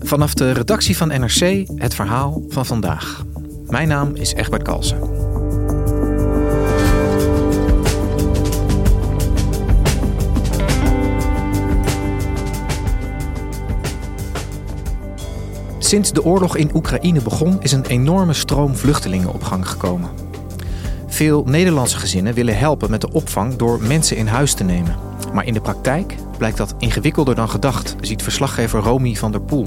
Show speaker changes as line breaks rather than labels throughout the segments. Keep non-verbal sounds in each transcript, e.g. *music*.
Vanaf de redactie van NRC het verhaal van vandaag. Mijn naam is Egbert Kalsen. Sinds de oorlog in Oekraïne begon, is een enorme stroom vluchtelingen op gang gekomen. Veel Nederlandse gezinnen willen helpen met de opvang door mensen in huis te nemen. Maar in de praktijk blijkt dat ingewikkelder dan gedacht, ziet verslaggever Romy van der Poel.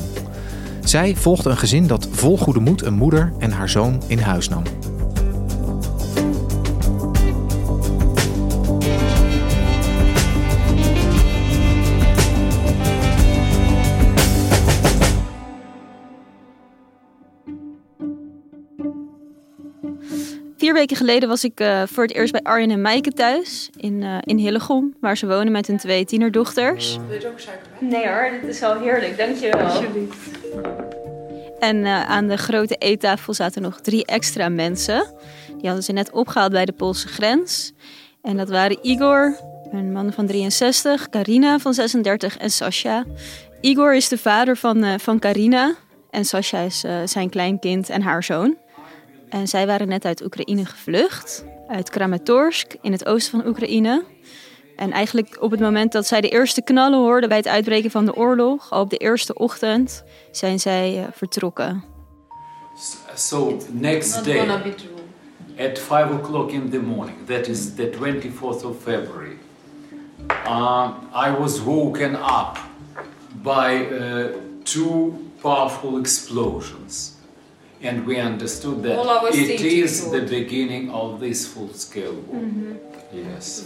Zij volgde een gezin dat vol goede moed een moeder en haar zoon in huis nam.
Weken geleden was ik uh, voor het eerst bij Arjen en Maaike thuis in, uh, in Hillegom, waar ze wonen met hun twee tienerdochters.
Wil je ook suiker?
Nee hoor, dit is wel heerlijk, dankjewel.
Alsjeblieft.
En uh, aan de grote eettafel zaten nog drie extra mensen. Die hadden ze net opgehaald bij de Poolse grens. En dat waren Igor, een man van 63, Carina van 36 en Sasha. Igor is de vader van, van Carina en Sasha is zijn kleinkind en haar zoon. En zij waren net uit Oekraïne gevlucht, uit Kramatorsk in het oosten van Oekraïne. En eigenlijk op het moment dat zij de eerste knallen hoorden bij het uitbreken van de oorlog, al op de eerste ochtend, zijn zij uh, vertrokken.
So next day, at 5 o'clock in the morning, that is the 24th of February, uh, I was woken up by uh, two powerful explosions. And we understood that it is the beginning of this full-scale war. Mm -hmm. Yes.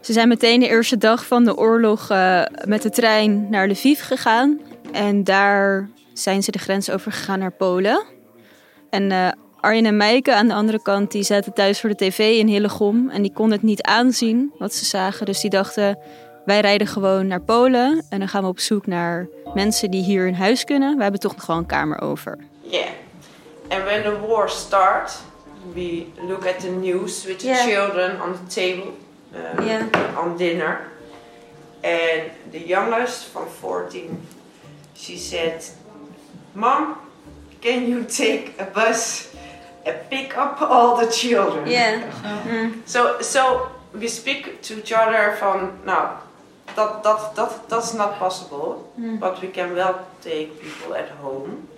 Ze zijn meteen de eerste dag van de oorlog uh, met de trein naar Lviv gegaan. En daar zijn ze de grens overgegaan naar Polen. En uh, Arjen en Meike aan de andere kant, die zaten thuis voor de tv in Hillegom. En die konden het niet aanzien wat ze zagen. Dus die dachten, wij rijden gewoon naar Polen. En dan gaan we op zoek naar mensen die hier in huis kunnen. We hebben toch nog wel een kamer over.
Ja. Yeah. And when the war starts, we look at the news with the yeah. children on the table uh, yeah. on dinner. And the youngest from 14, she said, Mom, can you take a bus and pick up all the children?
Yeah. Mm. *laughs*
So, so we speak to each other from, now, that, that, that, that's not possible, mm. but we can well take people at home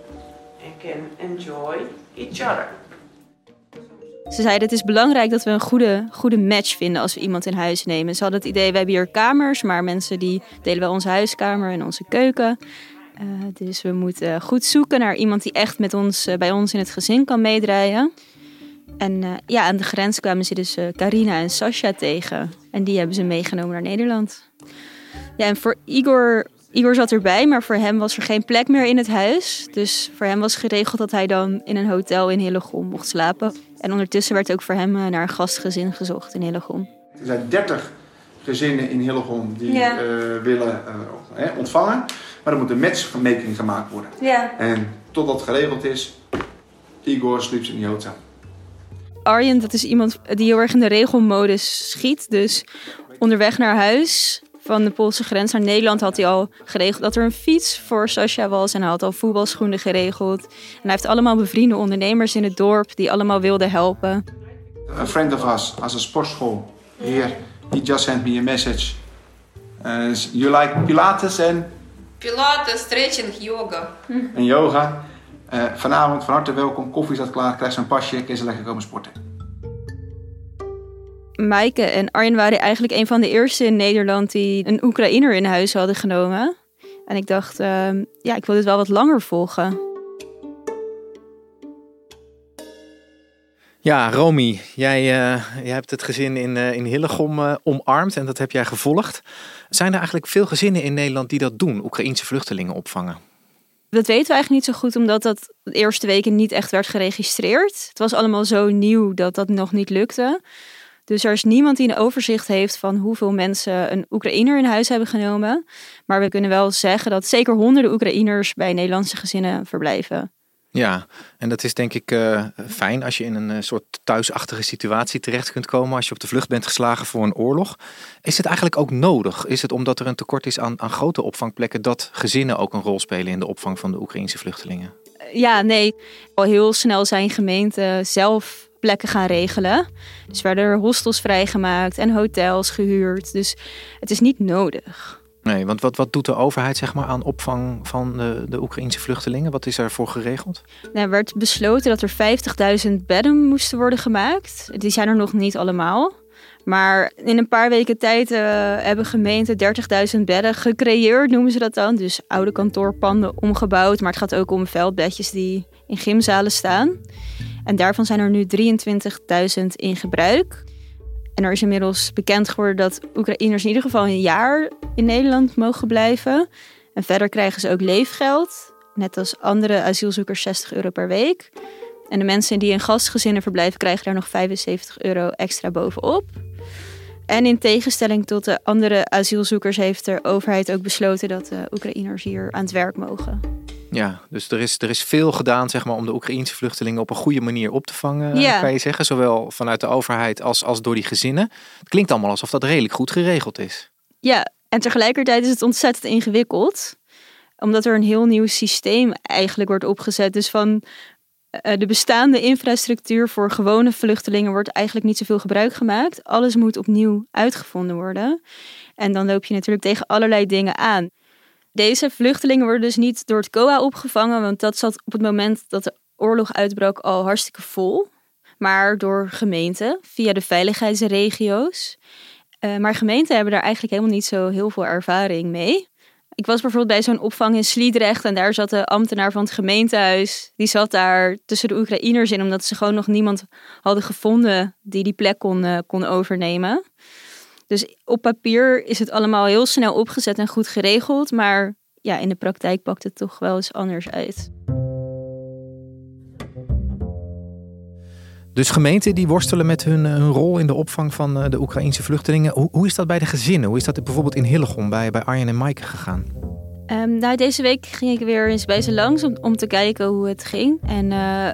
and can enjoy each other.
Ze zeiden het is belangrijk dat we een goede, goede match vinden als we iemand in huis nemen. Ze hadden het idee, we hebben hier kamers, maar mensen die delen wel onze huiskamer en onze keuken. Uh, dus we moeten goed zoeken naar iemand die echt met ons, uh, bij ons in het gezin kan meedraaien. En uh, ja, aan de grens kwamen ze dus Carina en Sasha tegen. En die hebben ze meegenomen naar Nederland. Ja, en voor Igor Igor zat erbij, maar voor hem was er geen plek meer in het huis. Dus voor hem was geregeld dat hij dan in een hotel in Hillegom mocht slapen. En ondertussen werd ook voor hem eh, naar een gastgezin gezocht in Hillegom.
Er zijn 30 gezinnen in Hillegom die ja. uh, willen uh, ontvangen. Maar er moet een matchmaking gemaakt worden.
Ja.
En totdat geregeld is, Igor sliep in Jota.
Arjen, dat is iemand die heel erg in de regelmodus schiet. Dus onderweg naar huis van de Poolse grens naar Nederland had hij al geregeld dat er een fiets voor Sascha was. En hij had al voetbalschoenen geregeld. En hij heeft allemaal bevriende ondernemers in het dorp die allemaal wilden helpen.
A friend of us has a sportschool here. He just sent me a message. Uh, you like Pilates and...
Pilates, stretching, yoga.
En yoga. Uh, vanavond van harte welkom. Koffie staat klaar. Krijg ze een pasje. Kun je lekker komen sporten.
Maaike en Arjen waren eigenlijk een van de eerste in Nederland die een Oekraïner in huis hadden genomen. En ik dacht, uh, ja, ik wil dit wel wat langer volgen.
Ja, Romy, jij, uh, jij hebt het gezin in, uh, in Hillegom uh, omarmd en dat heb jij gevolgd. Zijn er eigenlijk veel gezinnen in Nederland die dat doen, Oekraïense vluchtelingen opvangen?
Dat weten we eigenlijk niet zo goed, omdat dat de eerste weken niet echt werd geregistreerd. Het was allemaal zo nieuw dat dat nog niet lukte. Dus er is niemand die een overzicht heeft van hoeveel mensen een Oekraïner in huis hebben genomen. Maar we kunnen wel zeggen dat zeker honderden Oekraïners bij Nederlandse gezinnen verblijven.
Ja, en dat is denk ik uh, fijn als je in een soort thuisachtige situatie terecht kunt komen als je op de vlucht bent geslagen voor een oorlog. Is het eigenlijk ook nodig? Is het omdat er een tekort is aan, aan grote opvangplekken dat gezinnen ook een rol spelen in de opvang van de Oekraïnse vluchtelingen?
Ja, nee. Al heel snel zijn gemeenten zelf plekken gaan regelen. Dus werden er hostels vrijgemaakt en hotels gehuurd. Dus het is niet nodig.
Nee, want wat, wat doet de overheid zeg maar, aan opvang van de, de Oekraïnse vluchtelingen? Wat is ervoor geregeld?
Nou, er werd besloten dat er 50.000 bedden moesten worden gemaakt. Die zijn er nog niet allemaal. Maar in een paar weken tijd uh, hebben gemeenten 30.000 bedden gecreëerd, noemen ze dat dan. Dus oude kantoorpanden omgebouwd. Maar het gaat ook om veldbedjes die in gymzalen staan. En daarvan zijn er nu 23.000 in gebruik. En er is inmiddels bekend geworden dat Oekraïners in ieder geval een jaar in Nederland mogen blijven. En verder krijgen ze ook leefgeld, net als andere asielzoekers 60 euro per week. En de mensen die in gastgezinnen verblijven krijgen daar nog 75 euro extra bovenop. En in tegenstelling tot de andere asielzoekers heeft de overheid ook besloten dat de Oekraïners hier aan het werk mogen.
Ja, dus er is, er is veel gedaan zeg maar, om de Oekraïnse vluchtelingen op een goede manier op te vangen, ja. kan je zeggen. Zowel vanuit de overheid als, als door die gezinnen. Het klinkt allemaal alsof dat redelijk goed geregeld is.
Ja, en tegelijkertijd is het ontzettend ingewikkeld. Omdat er een heel nieuw systeem eigenlijk wordt opgezet. Dus van eh, de bestaande infrastructuur voor gewone vluchtelingen wordt eigenlijk niet zoveel gebruik gemaakt. Alles moet opnieuw uitgevonden worden. En dan loop je natuurlijk tegen allerlei dingen aan. Deze vluchtelingen worden dus niet door het COA opgevangen, want dat zat op het moment dat de oorlog uitbrak al hartstikke vol. Maar door gemeenten via de veiligheidsregio's. Uh, maar gemeenten hebben daar eigenlijk helemaal niet zo heel veel ervaring mee. Ik was bijvoorbeeld bij zo'n opvang in Sliedrecht en daar zat de ambtenaar van het gemeentehuis. Die zat daar tussen de Oekraïners in, omdat ze gewoon nog niemand hadden gevonden die die plek kon, uh, kon overnemen. Dus op papier is het allemaal heel snel opgezet en goed geregeld, maar ja, in de praktijk pakt het toch wel eens anders uit.
Dus gemeenten die worstelen met hun, eh, hun rol in de opvang van eh, de Oekraïnse vluchtelingen. Hoe, hoe, is dat bij de gezinnen? Hoe is dat bijvoorbeeld in Hillegom bij, bij Arjen en Maaike gegaan?
Um, nou, deze week ging ik weer eens bij ze langs om, om te kijken hoe het ging. En uh,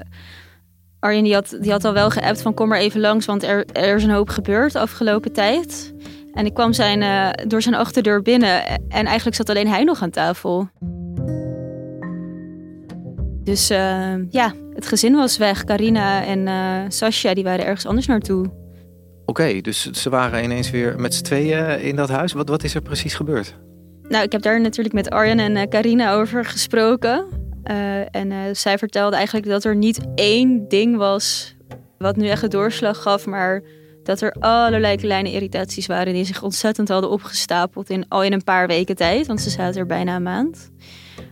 Arjen die had, die had al wel geappt van kom maar even langs, want er, er is een hoop gebeurd de afgelopen tijd. En ik kwam zijn, uh, door zijn achterdeur binnen en eigenlijk zat alleen hij nog aan tafel. Dus uh, ja, het gezin was weg. Carina en uh, Sascha die waren ergens anders naartoe.
Oké, dus ze waren ineens weer met z'n tweeën in dat huis. Wat, wat is er precies gebeurd?
Nou, ik heb daar natuurlijk met Arjen en Carina over gesproken. Uh, en uh, zij vertelde eigenlijk dat er niet één ding was wat nu echt een doorslag gaf, maar dat er allerlei kleine irritaties waren die zich ontzettend hadden opgestapeld in al in een paar weken tijd, want ze zaten er bijna een maand.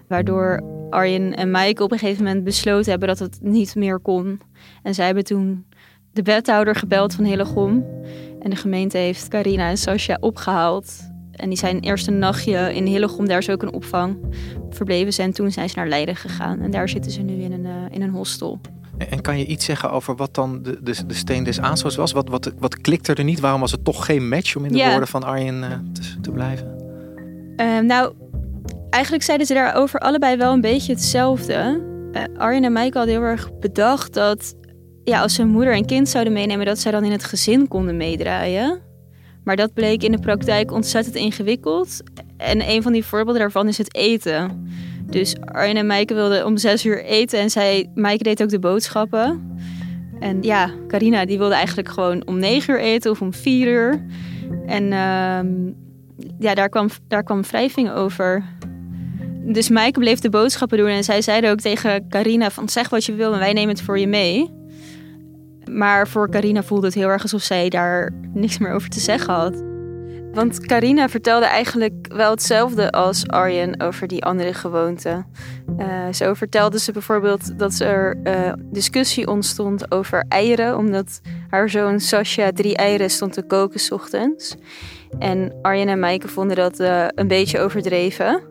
Waardoor Arjen en Mike op een gegeven moment besloten hebben dat het niet meer kon. En zij hebben toen de wethouder gebeld van Hillegom. En de gemeente heeft Carina en Sascha opgehaald. En die zijn eerst een nachtje in Hillegom, daar is ook een opvang, verbleven ze. En toen zijn ze naar Leiden gegaan. En daar zitten ze nu in een, uh, in een hostel.
En kan je iets zeggen over wat dan de, de, de steen des aanstoots was? Wat, wat, wat klikte er niet? Waarom was het toch geen match om in de woorden van Arjen uh, te, te, blijven?
Uh, nou, eigenlijk zeiden ze daarover allebei wel een beetje hetzelfde. Uh, Arjen en Mike hadden heel erg bedacht dat ja, als ze moeder en kind zouden meenemen, dat zij dan in het gezin konden meedraaien. Maar dat bleek in de praktijk ontzettend ingewikkeld. En een van die voorbeelden daarvan is het eten. Dus Arjen en Maaike wilden om zes uur eten en zij, Maaike deed ook de boodschappen. En ja, Carina die wilde eigenlijk gewoon om negen uur eten of om vier uur. En uh, ja, daar kwam, daar kwam wrijving over. Dus Maaike bleef de boodschappen doen en zij zeiden ook tegen Carina van zeg wat je wil en wij nemen het voor je mee. Maar voor Carina voelde het heel erg alsof zij daar niks meer over te zeggen had. Want Carina vertelde eigenlijk wel hetzelfde als Arjen over die andere gewoonten. Uh, zo vertelde ze bijvoorbeeld dat er uh, discussie ontstond over eieren, omdat haar zoon Sasha drie eieren stond te koken s ochtends. En Arjen en Maaike vonden dat uh, een beetje overdreven.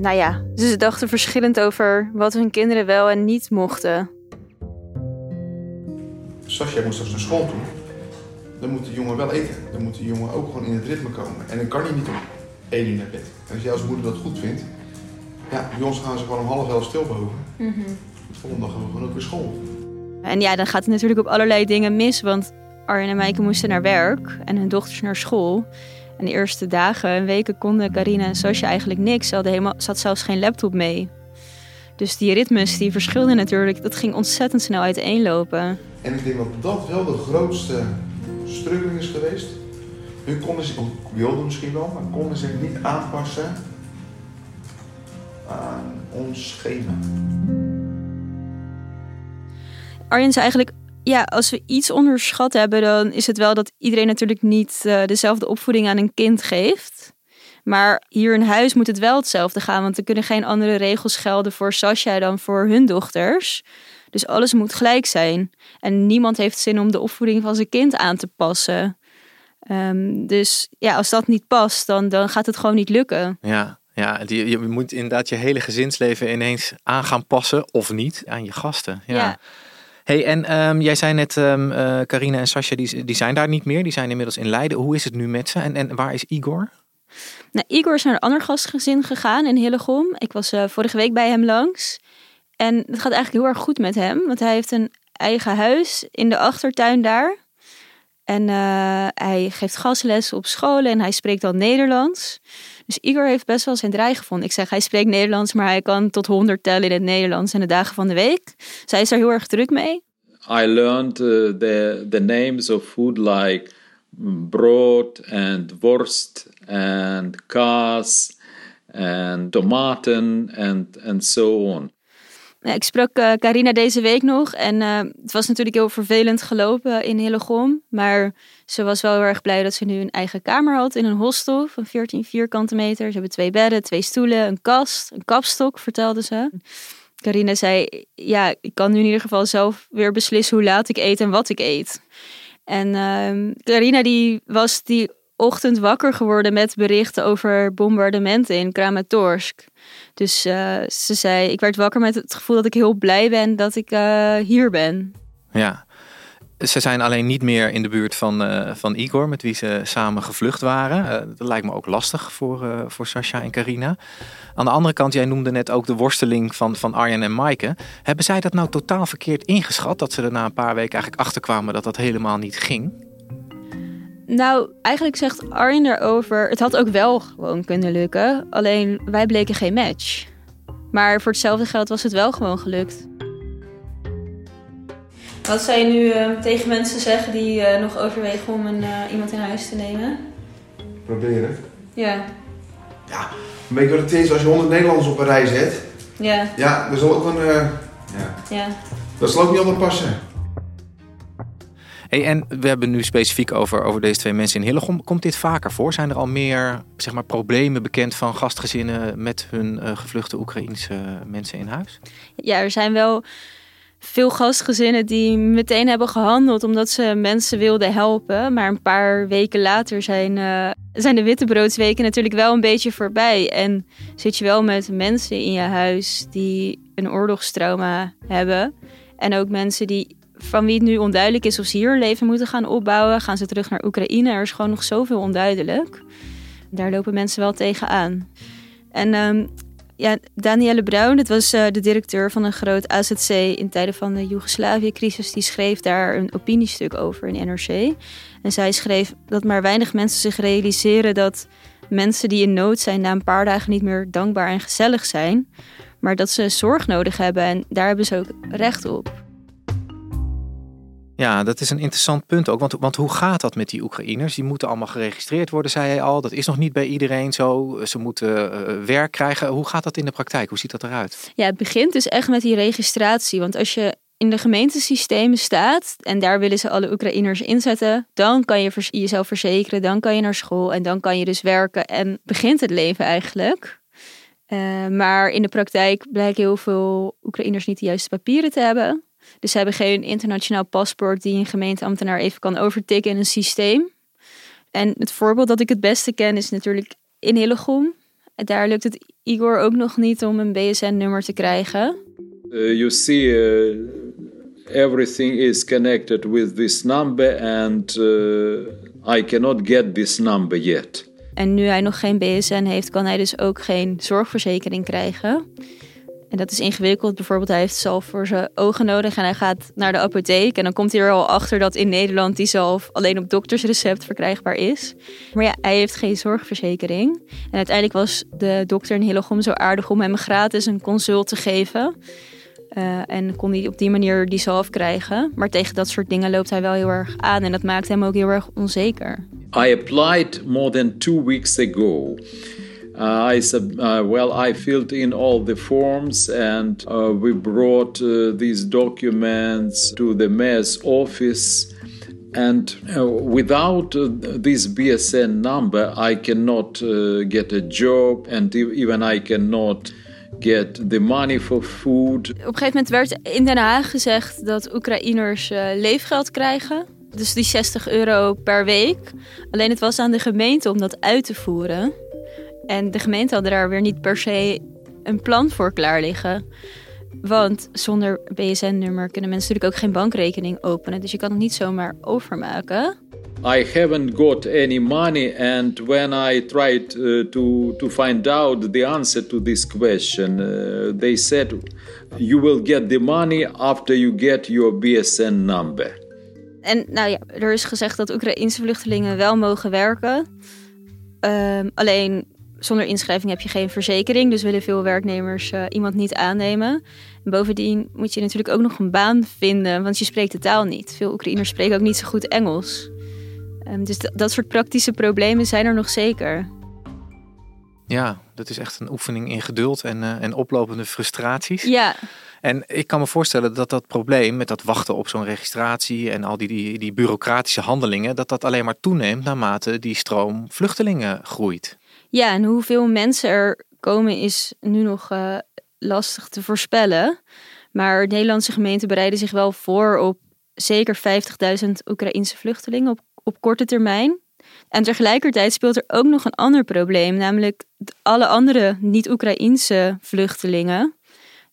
nou ja, ze dachten verschillend over wat hun kinderen wel en niet mochten.
Sascha moest straks naar school toe. Dan moet de jongen wel eten. Dan moet de jongen ook gewoon in het ritme komen. En dan kan hij niet om één uur naar bed. En als jij als moeder dat goed vindt, ja, bij ons gaan ze gewoon om half elf stil boven. Mm volgende dag hebben we gewoon ook weer school.
En ja, dan gaat het natuurlijk op allerlei dingen mis. Want Arjen en Mijke moesten naar werk en hun dochters naar school. En de eerste dagen en weken konden Carina en Sascha eigenlijk niks. Ze hadden helemaal, ze had zelfs geen laptop mee. Dus die ritmes die verschilden natuurlijk. Dat ging ontzettend snel uiteenlopen.
En ik denk dat dat wel de grootste struggling is geweest. Hun konden zich, wilden misschien wel, maar konden zich niet aanpassen aan ons schema.
Arjen zei eigenlijk, ja, als we iets onderschat hebben, dan is het wel dat iedereen natuurlijk niet uh, dezelfde opvoeding aan een kind geeft. Maar hier in huis moet het wel hetzelfde gaan, want er kunnen geen andere regels gelden voor Sascha dan voor hun dochters. Dus alles moet gelijk zijn. En niemand heeft zin om de opvoeding van zijn kind aan te passen. Um, dus ja, als dat niet past, dan, dan gaat het gewoon niet lukken.
Ja, ja je, je moet inderdaad je hele gezinsleven ineens aan gaan passen of niet aan je gasten. Ja. ja. Hey, en um, jij zei net, um, uh, Carina en Sascha, die, die zijn daar niet meer. Die zijn inmiddels in Leiden. Hoe is het nu met ze? En, en waar is Igor?
Nou, Igor is naar een ander gastgezin gegaan in Hillegom. Ik was uh, vorige week bij hem langs. En het gaat eigenlijk heel erg goed met hem. Want hij heeft een eigen huis in de achtertuin daar. En uh, hij geeft gastles op scholen en hij spreekt dan Nederlands. Dus Igor heeft best wel zijn draai gevonden. Ik zeg, hij spreekt Nederlands, maar hij kan tot 100 tellen in het Nederlands in de dagen van de week. Zij is daar heel erg druk mee.
I learned uh, the, the names of food like brood and worst and kaas and tomaten and so on.
Ik sprak uh, Carina deze week nog en uh, het was natuurlijk heel vervelend gelopen in Hillegom. Maar ze was wel heel erg blij dat ze nu een eigen kamer had in een hostel van 14 vierkante meter. Ze hebben twee bedden, twee stoelen, een kast, een kapstok, vertelde ze. Carina zei, ja, ik kan nu in ieder geval zelf weer beslissen hoe laat ik eet en wat ik eet. En uh, die was die ochtend wakker geworden met berichten over bombardementen in Kramatorsk. Dus uh, ze zei, ik werd wakker met het gevoel dat ik heel blij ben dat ik uh, hier ben.
Ja, ze zijn alleen niet meer in de buurt van, uh, van Igor, met wie ze samen gevlucht waren. dat lijkt me ook lastig voor, voor Sascha en Carina. Aan de andere kant, jij noemde net ook de worsteling van, van Arjen en Maaike. Hebben zij dat nou totaal verkeerd ingeschat? Dat ze er na een paar weken eigenlijk achterkwamen dat dat helemaal niet ging?
Nou, eigenlijk zegt Arjen erover, het had ook wel gewoon kunnen lukken. Alleen wij bleken geen match. Maar voor hetzelfde geld was het wel gewoon gelukt. Wat zou je nu uh, tegen mensen zeggen die uh, nog overwegen om een, uh, iemand in huis te nemen?
Proberen.
Ja.
Ja, weet je wat het is als je 100 Nederlanders op een rij zet?
Ja.
Ja, dat zal ook een. ja.
ja.
Dat zal ook niet altijd passen.
Hey, en we hebben nu specifiek over, over deze twee mensen in Hillegom. Komt dit vaker voor? Zijn er al meer zeg maar, problemen bekend van gastgezinnen met hun uh, gevluchte Oekraïense mensen in huis?
Ja, er zijn wel veel gastgezinnen die meteen hebben gehandeld omdat ze mensen wilden helpen. Maar een paar weken later zijn, uh, zijn de wittebroodsweken natuurlijk wel een beetje voorbij. En zit je wel met mensen in je huis die een oorlogstrauma hebben. En ook mensen die van wie het nu onduidelijk is of ze hier een leven moeten gaan opbouwen. Gaan ze terug naar Oekraïne? Er is gewoon nog zoveel onduidelijk. Daar lopen mensen wel tegenaan. En um, ja, Danielle Bruin, dat was uh, de directeur van een groot AZC in tijden van de Joegoslavië-crisis, die schreef daar een opiniestuk over in NRC. En zij schreef dat maar weinig mensen zich realiseren dat mensen die in nood zijn na een paar dagen niet meer dankbaar en gezellig zijn, maar dat ze zorg nodig hebben en daar hebben ze ook recht op.
Ja, dat is een interessant punt ook. Want, want hoe gaat dat met die Oekraïners? Die moeten allemaal geregistreerd worden, zei hij al. Dat is nog niet bij iedereen zo. Ze moeten uh, werk krijgen. Hoe gaat dat in de praktijk? Hoe ziet dat eruit?
Ja, het begint dus echt met die registratie. Want als je in de gemeentesystemen staat en daar willen ze alle Oekraïners inzetten, dan kan je jezelf verzekeren, dan kan je naar school en dan kan je dus werken en begint het leven eigenlijk. Uh, maar in de praktijk blijken heel veel Oekraïners niet de juiste papieren te hebben. Dus ze hebben geen internationaal paspoort die een gemeenteambtenaar even kan overtikken in een systeem. En het voorbeeld dat ik het beste ken is natuurlijk in Hillegom. Daar lukt het Igor ook nog niet om een BSN-nummer te krijgen.
Uh, you see, uh, everything is connected with this number and uh, I cannot get this number yet.
En nu hij nog geen BSN heeft, kan hij dus ook geen zorgverzekering krijgen. En dat is ingewikkeld. Bijvoorbeeld, hij heeft zalf voor zijn ogen nodig en hij gaat naar de apotheek. En dan komt hij er al achter dat in Nederland die zalf alleen op doktersrecept verkrijgbaar is. Maar ja, hij heeft geen zorgverzekering. En uiteindelijk was de dokter in Hillegom zo aardig om hem gratis een consult te geven. Uh, en kon hij op die manier die zalf krijgen. Maar tegen dat soort dingen loopt hij wel heel erg aan. En dat maakt hem ook heel erg onzeker.
I applied more than two weeks ago. Uh, I sub, uh, well, I filled in all the forms and uh, we brought uh, these documents to the mayor's office. And uh, without uh, this BSN number, I cannot get a job and even I cannot get the money for food.
Op een gegeven moment werd in Den Haag gezegd dat Oekraïners leefgeld krijgen. Dus die 60 euro per week. Alleen het was aan de gemeente om dat uit te voeren. En de gemeente had daar weer niet per se een plan voor klaar liggen. Want zonder BSN-nummer kunnen mensen natuurlijk ook geen bankrekening openen. Dus je kan het niet zomaar overmaken.
I haven't got any money, and when I tried uh, to to find out the answer to this question, uh, they said you will get the money after you get your BSN number.
En nou ja, er is gezegd dat Oekraïnse vluchtelingen wel mogen werken. Um, alleen zonder inschrijving heb je geen verzekering, dus willen veel werknemers uh, iemand niet aannemen. En bovendien moet je natuurlijk ook nog een baan vinden, want je spreekt de taal niet. Veel Oekraïners spreken ook niet zo goed Engels. Um, dus dat soort praktische problemen zijn er nog zeker.
Ja, dat is echt een oefening in geduld en, uh, en oplopende frustraties.
Ja.
En ik kan me voorstellen dat dat probleem met dat wachten op zo'n registratie en al die, die, die bureaucratische handelingen, dat dat alleen maar toeneemt naarmate die stroom vluchtelingen groeit.
Ja, en hoeveel mensen er komen is nu nog uh, lastig te voorspellen. Maar Nederlandse gemeenten bereiden zich wel voor op zeker 50.000 Oekraïnse vluchtelingen op, op korte termijn. En tegelijkertijd speelt er ook nog een ander probleem, namelijk alle andere niet-Oekraïnse vluchtelingen.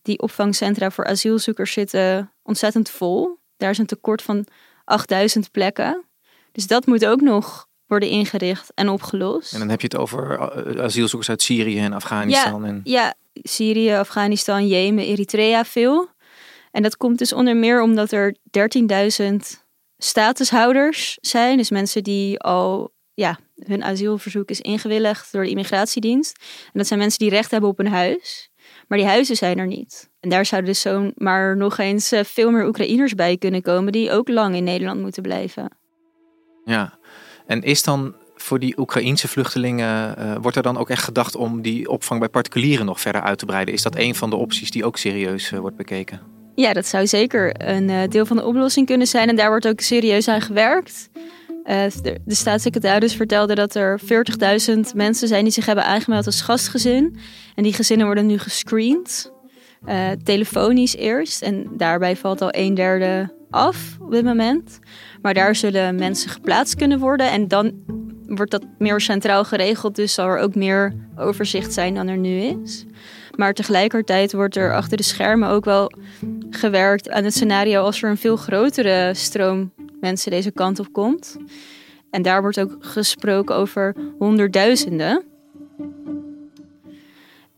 Die opvangcentra voor asielzoekers zitten ontzettend vol. Daar is een tekort van 8000 plekken. Dus dat moet ook nog worden ingericht en opgelost.
En dan heb je het over eh, asielzoekers uit Syrië en Afghanistan.
Ja,
en...
ja Syrië, Afghanistan, Jemen, Eritrea veel. En dat komt dus onder meer omdat er 13.000 statushouders zijn. Dus mensen die al, ja, hun asielverzoek is ingewilligd door de immigratiedienst. En dat zijn mensen die recht hebben op een huis. Maar die huizen zijn er niet. En daar zouden dus zomaar nog eens eh, veel meer Oekraïners bij kunnen komen die ook lang in Nederland moeten blijven.
Ja, en is dan voor die Oekraïense vluchtelingen, uh, wordt er dan ook echt gedacht om die opvang bij particulieren nog verder uit te breiden? Is dat een van de opties die ook serieus uh, wordt bekeken?
Ja, dat zou zeker een uh, deel van de oplossing kunnen zijn. En daar wordt ook serieus aan gewerkt. de, de staatssecretaris vertelde dat er 40.000 mensen zijn die zich hebben aangemeld als gastgezin. En die gezinnen worden nu gescreend. telefonisch eerst. En daarbij valt al een derde af op dit moment. Maar daar zullen mensen geplaatst kunnen worden. En dan wordt dat meer centraal geregeld. Dus zal er ook meer overzicht zijn dan er nu is. Maar tegelijkertijd wordt er achter de schermen ook wel gewerkt aan het scenario als er een veel grotere stroom mensen deze kant op komt. En daar wordt ook gesproken over honderdduizenden.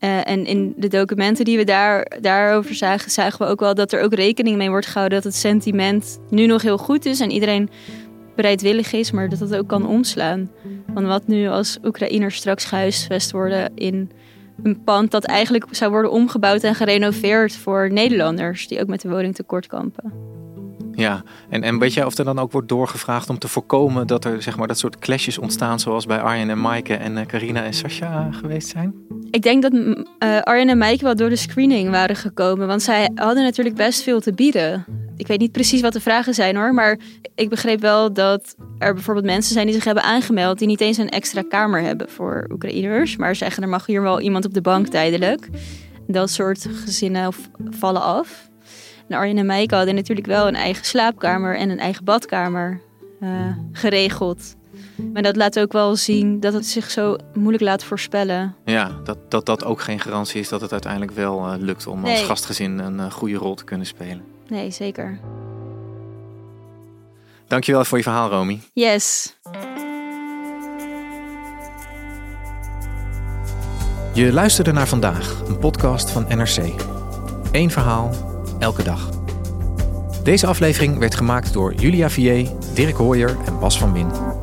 Uh, en in de documenten die we daar, daarover zagen, zagen we ook wel dat er ook rekening mee wordt gehouden dat het sentiment nu nog heel goed is en iedereen bereidwillig is, maar dat dat ook kan omslaan. Want wat nu als Oekraïners straks gehuisvest worden in een pand dat eigenlijk zou worden omgebouwd en gerenoveerd voor Nederlanders die ook met de woningtekort kampen.
Ja, en, en weet jij of er dan ook wordt doorgevraagd om te voorkomen dat er zeg maar, dat soort clashes ontstaan zoals bij Arjen en Maaike en uh, Carina en Sascha geweest zijn?
Ik denk dat uh, Arjen en Maaike wel door de screening waren gekomen, want zij hadden natuurlijk best veel te bieden. Ik weet niet precies wat de vragen zijn hoor, maar ik begreep wel dat er bijvoorbeeld mensen zijn die zich hebben aangemeld die niet eens een extra kamer hebben voor Oekraïners, maar zeggen er mag hier wel iemand op de bank tijdelijk. Dat soort gezinnen vallen af. En Arjen en Meike hadden natuurlijk wel een eigen slaapkamer en een eigen badkamer uh, geregeld. Maar dat laat ook wel zien dat het zich zo moeilijk laat voorspellen.
Ja, dat dat, dat ook geen garantie is dat het uiteindelijk wel uh, lukt om als gastgezin een uh, goede rol te kunnen spelen.
Nee, zeker.
Dankjewel voor je verhaal, Romy.
Yes.
Je luisterde naar vandaag, een podcast van NRC. Eén verhaal, elke dag. Deze aflevering werd gemaakt door Julia Vier, Dirk Hooyer en Bas van Win.